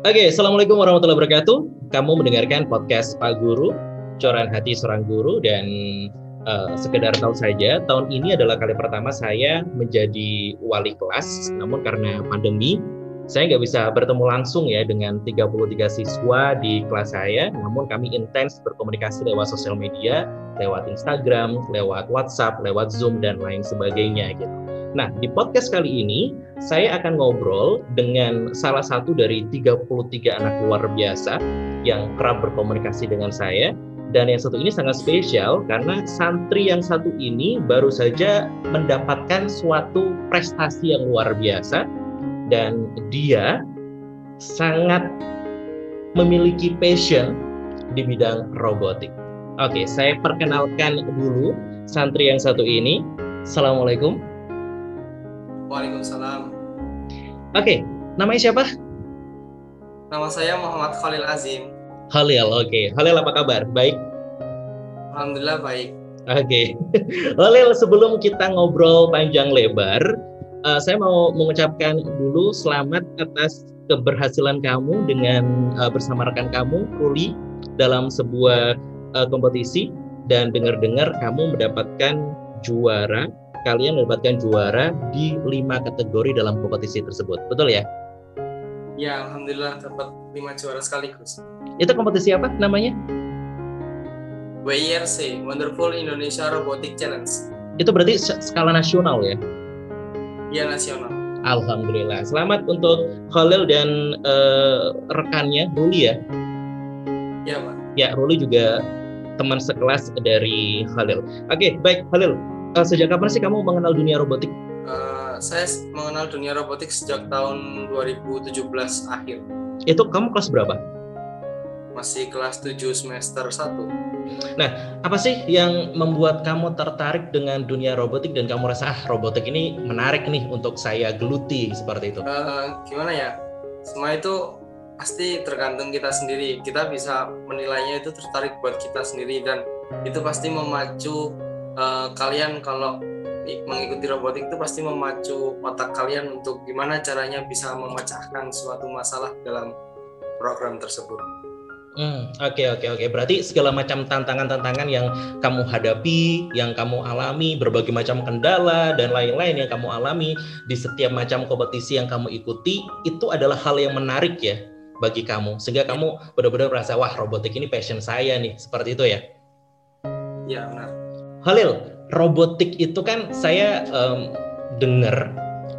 Oke, Assalamualaikum warahmatullahi wabarakatuh. Kamu mendengarkan podcast Pak Guru, Coran Hati Seorang Guru, dan uh, sekedar tahu saja, tahun ini adalah kali pertama saya menjadi wali kelas, namun karena pandemi, saya nggak bisa bertemu langsung ya dengan 33 siswa di kelas saya, namun kami intens berkomunikasi lewat sosial media, lewat Instagram, lewat WhatsApp, lewat Zoom, dan lain sebagainya gitu. Nah, di podcast kali ini saya akan ngobrol dengan salah satu dari 33 anak luar biasa yang kerap berkomunikasi dengan saya dan yang satu ini sangat spesial karena santri yang satu ini baru saja mendapatkan suatu prestasi yang luar biasa dan dia sangat memiliki passion di bidang robotik. Oke, saya perkenalkan dulu santri yang satu ini. Assalamualaikum. Waalaikumsalam. Oke, namanya siapa? Nama saya Muhammad Khalil Azim. Khalil, oke. Khalil apa kabar? Baik? Alhamdulillah baik. Oke. Khalil, sebelum kita ngobrol panjang lebar, uh, saya mau mengucapkan dulu selamat atas keberhasilan kamu dengan uh, bersama rekan kamu, Ruli, dalam sebuah uh, kompetisi dan dengar-dengar kamu mendapatkan juara kalian mendapatkan juara di lima kategori dalam kompetisi tersebut. Betul ya? Ya, alhamdulillah dapat lima juara sekaligus. Itu kompetisi apa namanya? WIRC, Wonderful Indonesia Robotic Challenge. Itu berarti skala nasional ya? Iya, nasional. Alhamdulillah. Selamat untuk Khalil dan uh, rekannya Ruli ya? Ya, Pak. Ya, Ruli juga teman sekelas dari Khalil. Oke, baik Khalil uh, sejak kapan sih kamu mengenal dunia robotik? Uh, saya mengenal dunia robotik sejak tahun 2017 akhir. Itu kamu kelas berapa? Masih kelas 7 semester 1. Nah, apa sih yang membuat kamu tertarik dengan dunia robotik dan kamu rasa ah robotik ini menarik nih untuk saya geluti seperti itu? Uh, gimana ya? Semua itu pasti tergantung kita sendiri. Kita bisa menilainya itu tertarik buat kita sendiri dan itu pasti memacu uh, kalian kalau mengikuti robotik itu pasti memacu otak kalian untuk gimana caranya bisa memecahkan suatu masalah dalam program tersebut. Hmm, oke okay, oke okay, oke. Okay. Berarti segala macam tantangan-tantangan yang kamu hadapi, yang kamu alami, berbagai macam kendala dan lain-lain yang kamu alami di setiap macam kompetisi yang kamu ikuti, itu adalah hal yang menarik ya bagi kamu. Sehingga kamu benar-benar merasa wah robotik ini passion saya nih, seperti itu ya? Iya benar. Halil, robotik itu kan saya um, dengar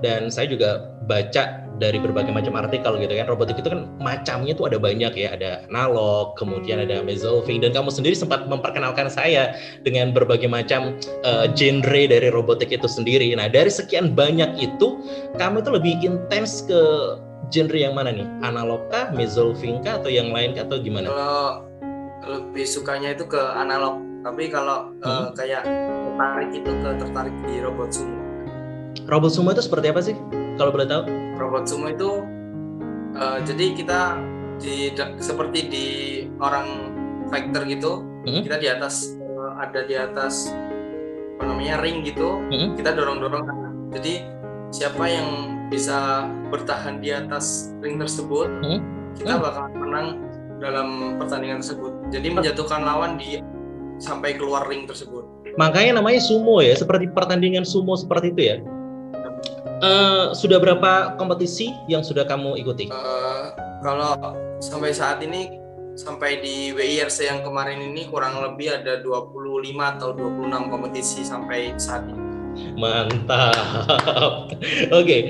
dan saya juga baca dari berbagai macam artikel gitu kan. Robotik itu kan macamnya tuh ada banyak ya, ada analog, kemudian ada mesolving dan kamu sendiri sempat memperkenalkan saya dengan berbagai macam uh, genre dari robotik itu sendiri. Nah, dari sekian banyak itu, kamu itu lebih intens ke genre yang mana nih? Analog kah, mesolving kah atau yang lain kah atau gimana? Kalau lebih sukanya itu ke analog tapi kalau hmm. uh, kayak tertarik itu ke tertarik di robot sumo robot sumo itu seperti apa sih kalau boleh tahu robot sumo itu uh, jadi kita di seperti di orang fighter gitu hmm. kita di atas uh, ada di atas apa namanya ring gitu hmm. kita dorong dorong jadi siapa yang bisa bertahan di atas ring tersebut hmm. kita hmm. bakal menang dalam pertandingan tersebut jadi menjatuhkan lawan di sampai keluar ring tersebut. Makanya namanya sumo ya, seperti pertandingan sumo seperti itu ya. Uh, sudah berapa kompetisi yang sudah kamu ikuti? Uh, kalau sampai saat ini sampai di WIRC yang kemarin ini kurang lebih ada 25 atau 26 kompetisi sampai saat ini. Mantap. Oke. Okay.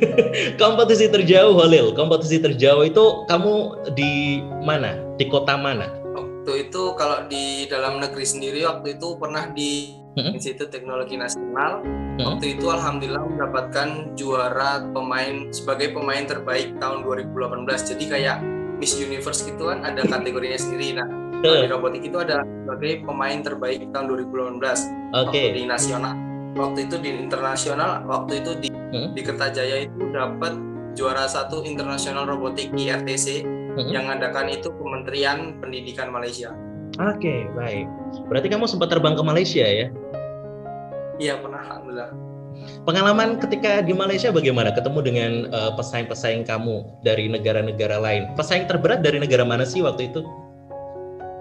kompetisi terjauh Halil, kompetisi terjauh itu kamu di mana? Di kota mana? Waktu itu kalau di dalam negeri sendiri waktu itu pernah di hmm? Institut Teknologi Nasional hmm? waktu itu alhamdulillah mendapatkan juara pemain sebagai pemain terbaik tahun 2018 jadi kayak Miss Universe gitu kan ada kategorinya sendiri nah hmm. di robotik itu ada sebagai pemain terbaik tahun 2018 okay. di nasional waktu itu di internasional waktu itu di hmm? di Kertajaya itu dapat juara satu internasional robotik IRTC hmm. yang mengadakan itu Kementerian Pendidikan Malaysia. Oke, okay, baik. Berarti kamu sempat terbang ke Malaysia ya? Iya, pernah alhamdulillah. Pengalaman ketika di Malaysia bagaimana? Ketemu dengan uh, pesaing-pesaing kamu dari negara-negara lain. Pesaing terberat dari negara mana sih waktu itu?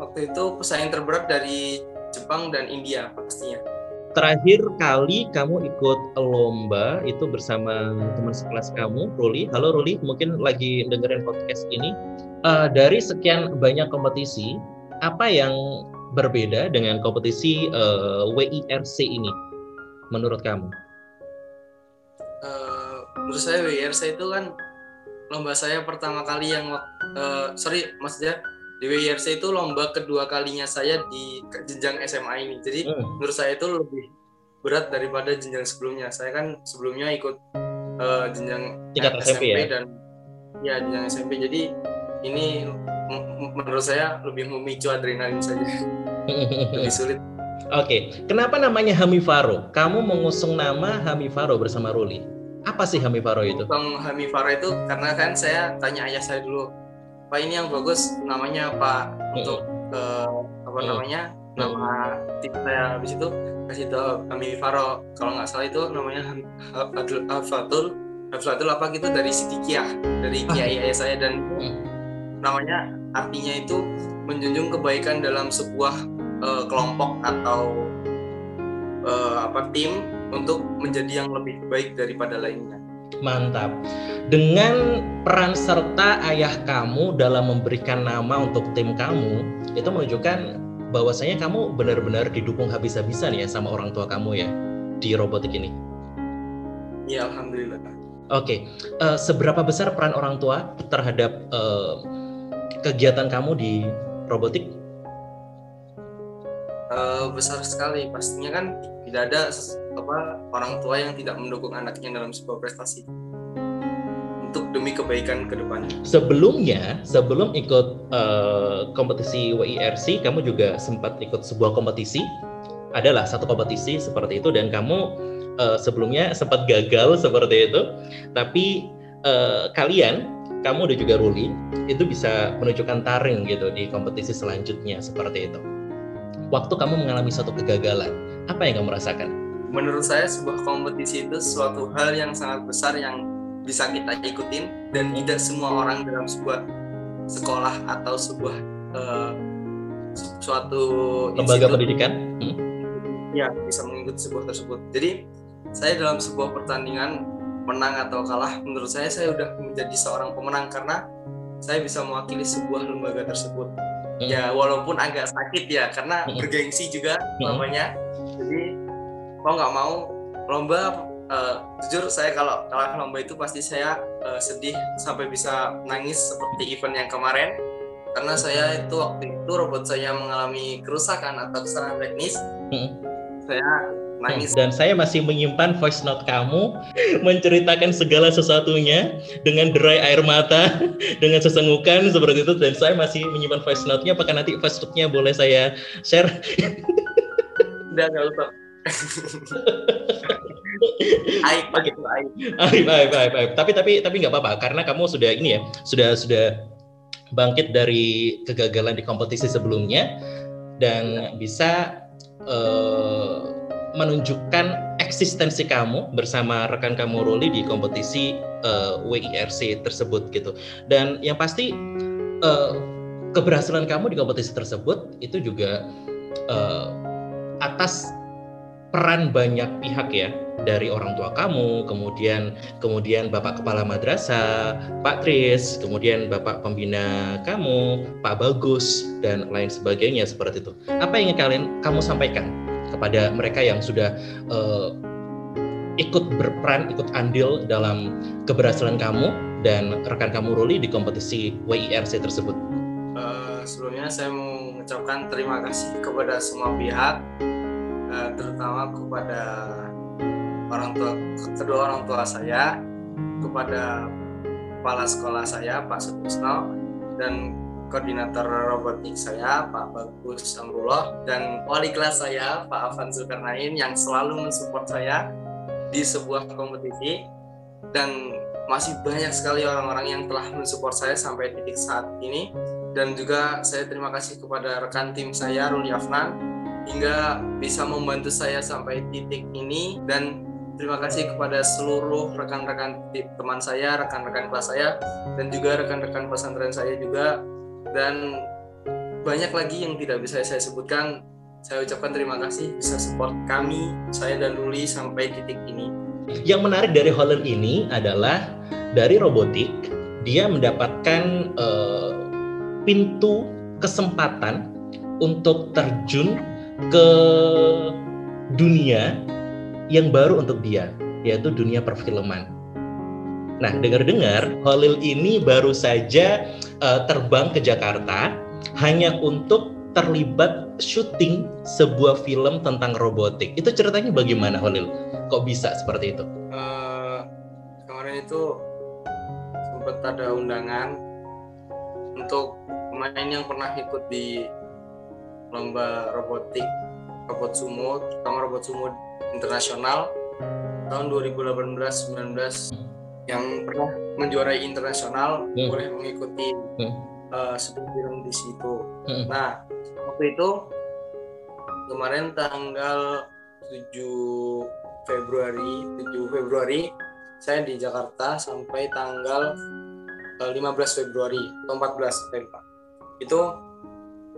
Waktu itu pesaing terberat dari Jepang dan India pastinya. Terakhir kali kamu ikut lomba itu bersama teman sekelas kamu, Ruli. Halo Ruli, mungkin lagi dengerin podcast ini. Uh, dari sekian banyak kompetisi, apa yang berbeda dengan kompetisi uh, eh, WIRC ini menurut kamu? Uh, menurut saya WIRC itu kan lomba saya pertama kali yang uh, sorry maksudnya di WIRC itu lomba kedua kalinya saya di jenjang SMA ini. Jadi hmm. menurut saya itu lebih berat daripada jenjang sebelumnya. Saya kan sebelumnya ikut uh, jenjang Tingkat SMP, SMP ya? dan ya jenjang SMP. Jadi ini menurut saya lebih memicu adrenalin saja. lebih sulit. Oke, okay. kenapa namanya Hamifaro? Kamu mengusung nama Hamifaro bersama Ruli. Apa sih Hamifaro itu? Bang Hamifaro itu karena kan saya tanya ayah saya dulu, Pak ini yang bagus namanya apa untuk uh, apa namanya nama tim saya habis itu kasih tahu Hamifaro kalau nggak salah itu namanya Abdul Fatul Fatul apa gitu dari Siti Kia dari ah. kiai ayah saya. Dan namanya artinya itu menjunjung kebaikan dalam sebuah uh, kelompok atau uh, apa tim untuk menjadi yang lebih baik daripada lainnya. Mantap. Dengan peran serta ayah kamu dalam memberikan nama untuk tim kamu, itu menunjukkan bahwasanya kamu benar-benar didukung habis-habisan ya sama orang tua kamu ya di robotik ini. Ya, alhamdulillah. Oke, okay. uh, seberapa besar peran orang tua terhadap uh, kegiatan kamu di robotik? Uh, besar sekali, pastinya kan tidak ada apa orang tua yang tidak mendukung anaknya dalam sebuah prestasi untuk demi kebaikan ke depan. Sebelumnya, sebelum ikut uh, kompetisi WIRC, kamu juga sempat ikut sebuah kompetisi. Adalah satu kompetisi seperti itu dan kamu uh, sebelumnya sempat gagal seperti itu. Tapi uh, kalian kamu dan juga Ruli itu bisa menunjukkan taring gitu di kompetisi selanjutnya seperti itu. Waktu kamu mengalami suatu kegagalan, apa yang kamu rasakan? Menurut saya sebuah kompetisi itu suatu hal yang sangat besar yang bisa kita ikutin dan tidak semua orang dalam sebuah sekolah atau sebuah uh, suatu lembaga pendidikan hmm? ya bisa mengikuti sebuah tersebut. Jadi saya dalam sebuah pertandingan menang atau kalah menurut saya saya udah menjadi seorang pemenang karena saya bisa mewakili sebuah lembaga tersebut hmm. ya walaupun agak sakit ya karena hmm. bergengsi juga hmm. namanya mau nggak mau lomba uh, jujur saya kalau kalah lomba itu pasti saya uh, sedih sampai bisa nangis seperti event yang kemarin karena saya itu waktu itu robot saya mengalami kerusakan atau kesalahan teknis hmm. saya Nangis. Dan saya masih menyimpan voice note kamu menceritakan segala sesuatunya dengan derai air mata, dengan sesengukan seperti itu. Dan saya masih menyimpan voice note-nya. Apakah nanti voice note-nya boleh saya share? Udah nggak usah. aib, aib, aib. Aib, aib, aib, aib. Tapi tapi tapi nggak apa-apa karena kamu sudah ini ya, sudah sudah bangkit dari kegagalan di kompetisi sebelumnya dan bisa uh, menunjukkan eksistensi kamu bersama rekan kamu Ruli di kompetisi uh, eh, WIRC tersebut gitu. Dan yang pasti uh, keberhasilan kamu di kompetisi tersebut itu juga uh, atas peran banyak pihak ya dari orang tua kamu, kemudian kemudian Bapak Kepala Madrasah, Pak Tris, kemudian Bapak Pembina kamu, Pak Bagus dan lain sebagainya seperti itu. Apa yang ingin kalian kamu sampaikan kepada mereka yang sudah uh, ikut berperan, ikut andil dalam keberhasilan kamu dan rekan kamu Ruli di kompetisi WIRC tersebut? Uh, sebelumnya saya mengucapkan terima kasih kepada semua pihak, terutama kepada orang tua kedua orang tua saya, kepada kepala sekolah saya Pak Sutisno dan koordinator robotik saya Pak Bagus Amrullah dan wali kelas saya Pak Afan Zulkarnain yang selalu mensupport saya di sebuah kompetisi. Dan masih banyak sekali orang-orang yang telah mensupport saya sampai titik saat ini. Dan juga saya terima kasih kepada rekan tim saya Ruli Afnan hingga bisa membantu saya sampai titik ini dan terima kasih kepada seluruh rekan-rekan teman saya, rekan-rekan kelas saya, dan juga rekan-rekan pesantren saya juga. Dan banyak lagi yang tidak bisa saya sebutkan. Saya ucapkan terima kasih bisa support kami, saya dan Ruli sampai titik ini. Yang menarik dari Holland ini adalah dari robotik, dia mendapatkan uh, pintu kesempatan untuk terjun ke dunia yang baru untuk dia, yaitu dunia perfilman. Nah, dengar-dengar Holil ini baru saja uh, terbang ke Jakarta hanya untuk terlibat syuting sebuah film tentang robotik. Itu ceritanya bagaimana Holil? Kok bisa seperti itu? Uh, kemarin itu sempat ada undangan untuk pemain yang pernah ikut di lomba robotik robot sumo, terutama robot sumo internasional tahun 2018-19 yang pernah menjuarai internasional hmm. boleh mengikuti hmm. uh, film di situ. Hmm. Nah, waktu itu kemarin tanggal 7 Februari, 7 Februari saya di Jakarta sampai tanggal 15 eh, Februari atau 14 saya lupa. Itu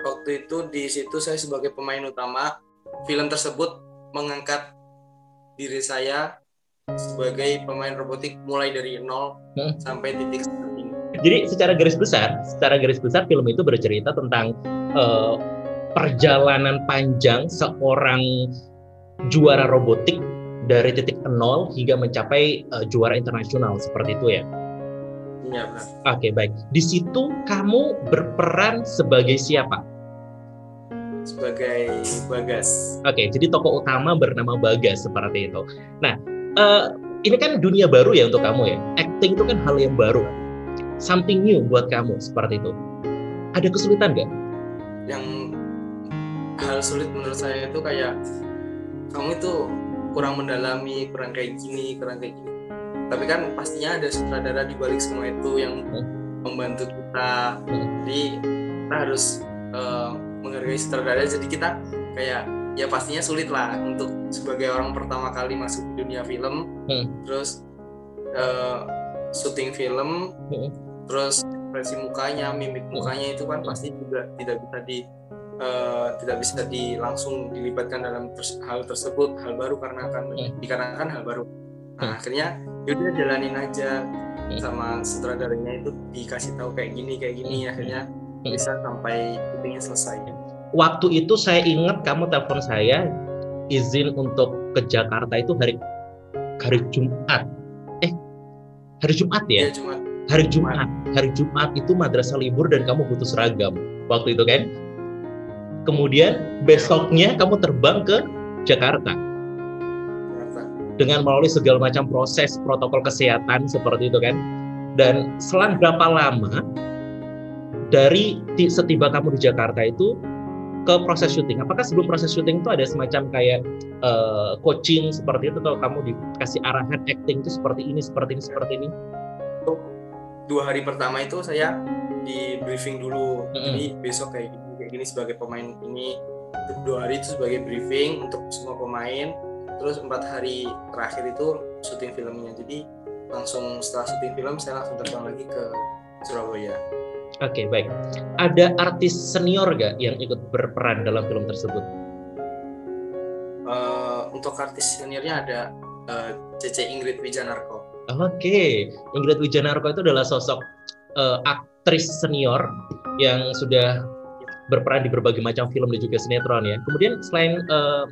waktu itu di situ saya sebagai pemain utama film tersebut mengangkat diri saya sebagai pemain robotik mulai dari nol hmm. sampai titik ini. Jadi secara garis besar, secara garis besar film itu bercerita tentang uh, perjalanan panjang seorang juara robotik dari titik nol hingga mencapai uh, juara internasional seperti itu ya. Iya benar. Oke baik. Di situ kamu berperan sebagai siapa? sebagai Bagas. Oke, okay, jadi tokoh utama bernama Bagas seperti itu. Nah, uh, ini kan dunia baru ya untuk kamu ya. Acting itu kan hal yang baru, something new buat kamu seperti itu. Ada kesulitan nggak? Yang hal sulit menurut saya itu kayak kamu itu kurang mendalami, kurang kayak gini, kurang kayak gini. Tapi kan pastinya ada sutradara di balik semua itu yang hmm. membantu kita. Hmm. Jadi kita harus uh, menghargai sutradara jadi kita kayak ya pastinya sulit lah untuk sebagai orang pertama kali masuk di dunia film hmm. terus uh, syuting film hmm. terus ekspresi mukanya mimik hmm. mukanya itu kan pasti juga tidak bisa di uh, tidak bisa di langsung dilibatkan dalam ters hal tersebut hal baru karena akan hmm. dikarenakan hal baru nah akhirnya yaudah jalanin aja hmm. sama sutradaranya itu dikasih tahu kayak gini kayak gini hmm. akhirnya bisa sampai syutingnya selesai. Waktu itu saya ingat kamu telepon saya izin untuk ke Jakarta itu hari hari Jumat. Eh, hari Jumat ya? ya Jumat. Hari Jumat. Hari Jumat itu madrasah libur dan kamu butuh seragam waktu itu kan? Kemudian besoknya kamu terbang ke Jakarta dengan melalui segala macam proses protokol kesehatan seperti itu kan. Dan selang berapa lama dari setiba kamu di Jakarta itu ke proses syuting. Apakah sebelum proses syuting itu ada semacam kayak uh, coaching seperti itu atau kamu dikasih arahan acting itu seperti ini, seperti ini, seperti ini? Dua hari pertama itu saya di briefing dulu. Mm-hmm. Jadi besok kayak gini, kayak gini sebagai pemain ini. Dua hari itu sebagai briefing untuk semua pemain. Terus empat hari terakhir itu syuting filmnya. Jadi langsung setelah syuting film saya langsung terbang lagi ke Surabaya. Oke, okay, baik. Ada artis senior gak yang ikut berperan dalam film tersebut? Uh, untuk artis seniornya ada uh, Cece Ingrid Wijanarko. Oke, okay. Ingrid Wijanarko itu adalah sosok uh, aktris senior yang sudah berperan di berbagai macam film dan juga sinetron ya. Kemudian selain uh,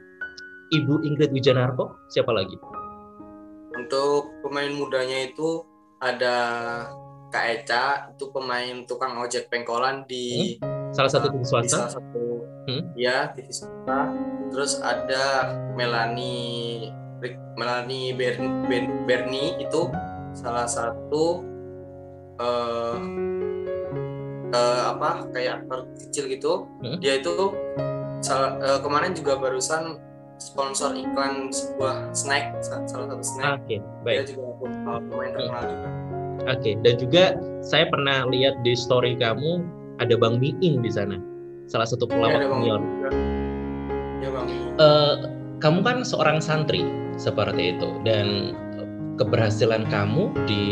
Ibu Ingrid Wijanarko, siapa lagi? Untuk pemain mudanya itu ada Kak Eca itu pemain tukang ojek pengkolan di hmm? salah satu TV swasta. Di salah satu hmm? ya TV swasta. Terus ada Melani Melani Berni, Berni itu salah satu uh, uh, apa kayak aktor kecil gitu. Hmm? Dia itu salah, uh, kemarin juga barusan sponsor iklan sebuah snack salah satu snack. Oke, okay, baik. Dia juga pemain terkenal juga. Oke, okay. dan juga saya pernah lihat di story kamu ada Bang Miing di sana, salah satu pelawak ya, senior. Ya, Bang. Uh, kamu kan seorang santri. seperti itu dan keberhasilan kamu di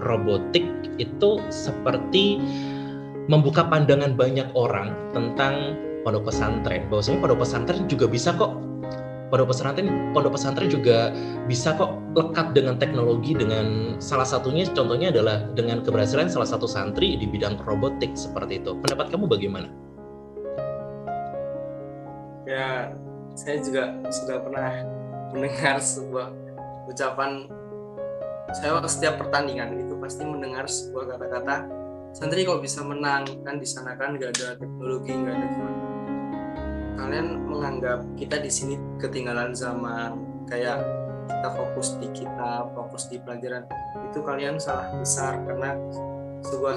robotik itu seperti membuka pandangan banyak orang tentang pondok pesantren. Bahwasanya pondok pesantren juga bisa kok pondok pesantren pondok pesantren juga bisa kok lekat dengan teknologi dengan salah satunya contohnya adalah dengan keberhasilan salah satu santri di bidang robotik seperti itu. Pendapat kamu bagaimana? Ya, saya juga sudah pernah mendengar sebuah ucapan saya setiap pertandingan itu pasti mendengar sebuah kata-kata santri kok bisa menang kan di sana kan gak ada teknologi gak ada gimana kalian menganggap kita di sini ketinggalan zaman kayak kita fokus di kita fokus di pelajaran itu kalian salah besar karena sebuah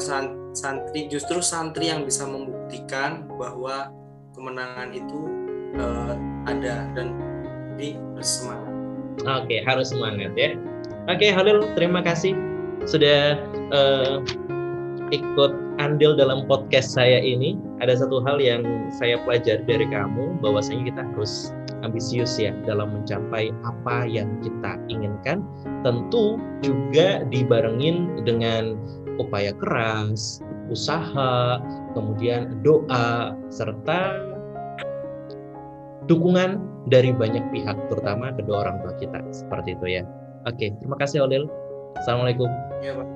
santri justru santri yang bisa membuktikan bahwa kemenangan itu uh, ada dan di bersemangat. Oke, harus semangat ya. Oke, Halil, terima kasih sudah uh, ikut andil dalam podcast saya ini, ada satu hal yang saya pelajari dari kamu, bahwasanya kita harus ambisius ya dalam mencapai apa yang kita inginkan. Tentu juga dibarengin dengan upaya keras, usaha, kemudian doa, serta dukungan dari banyak pihak, terutama kedua orang tua kita. Seperti itu ya. Oke, terima kasih Olil. Assalamualaikum. Ya, Pak.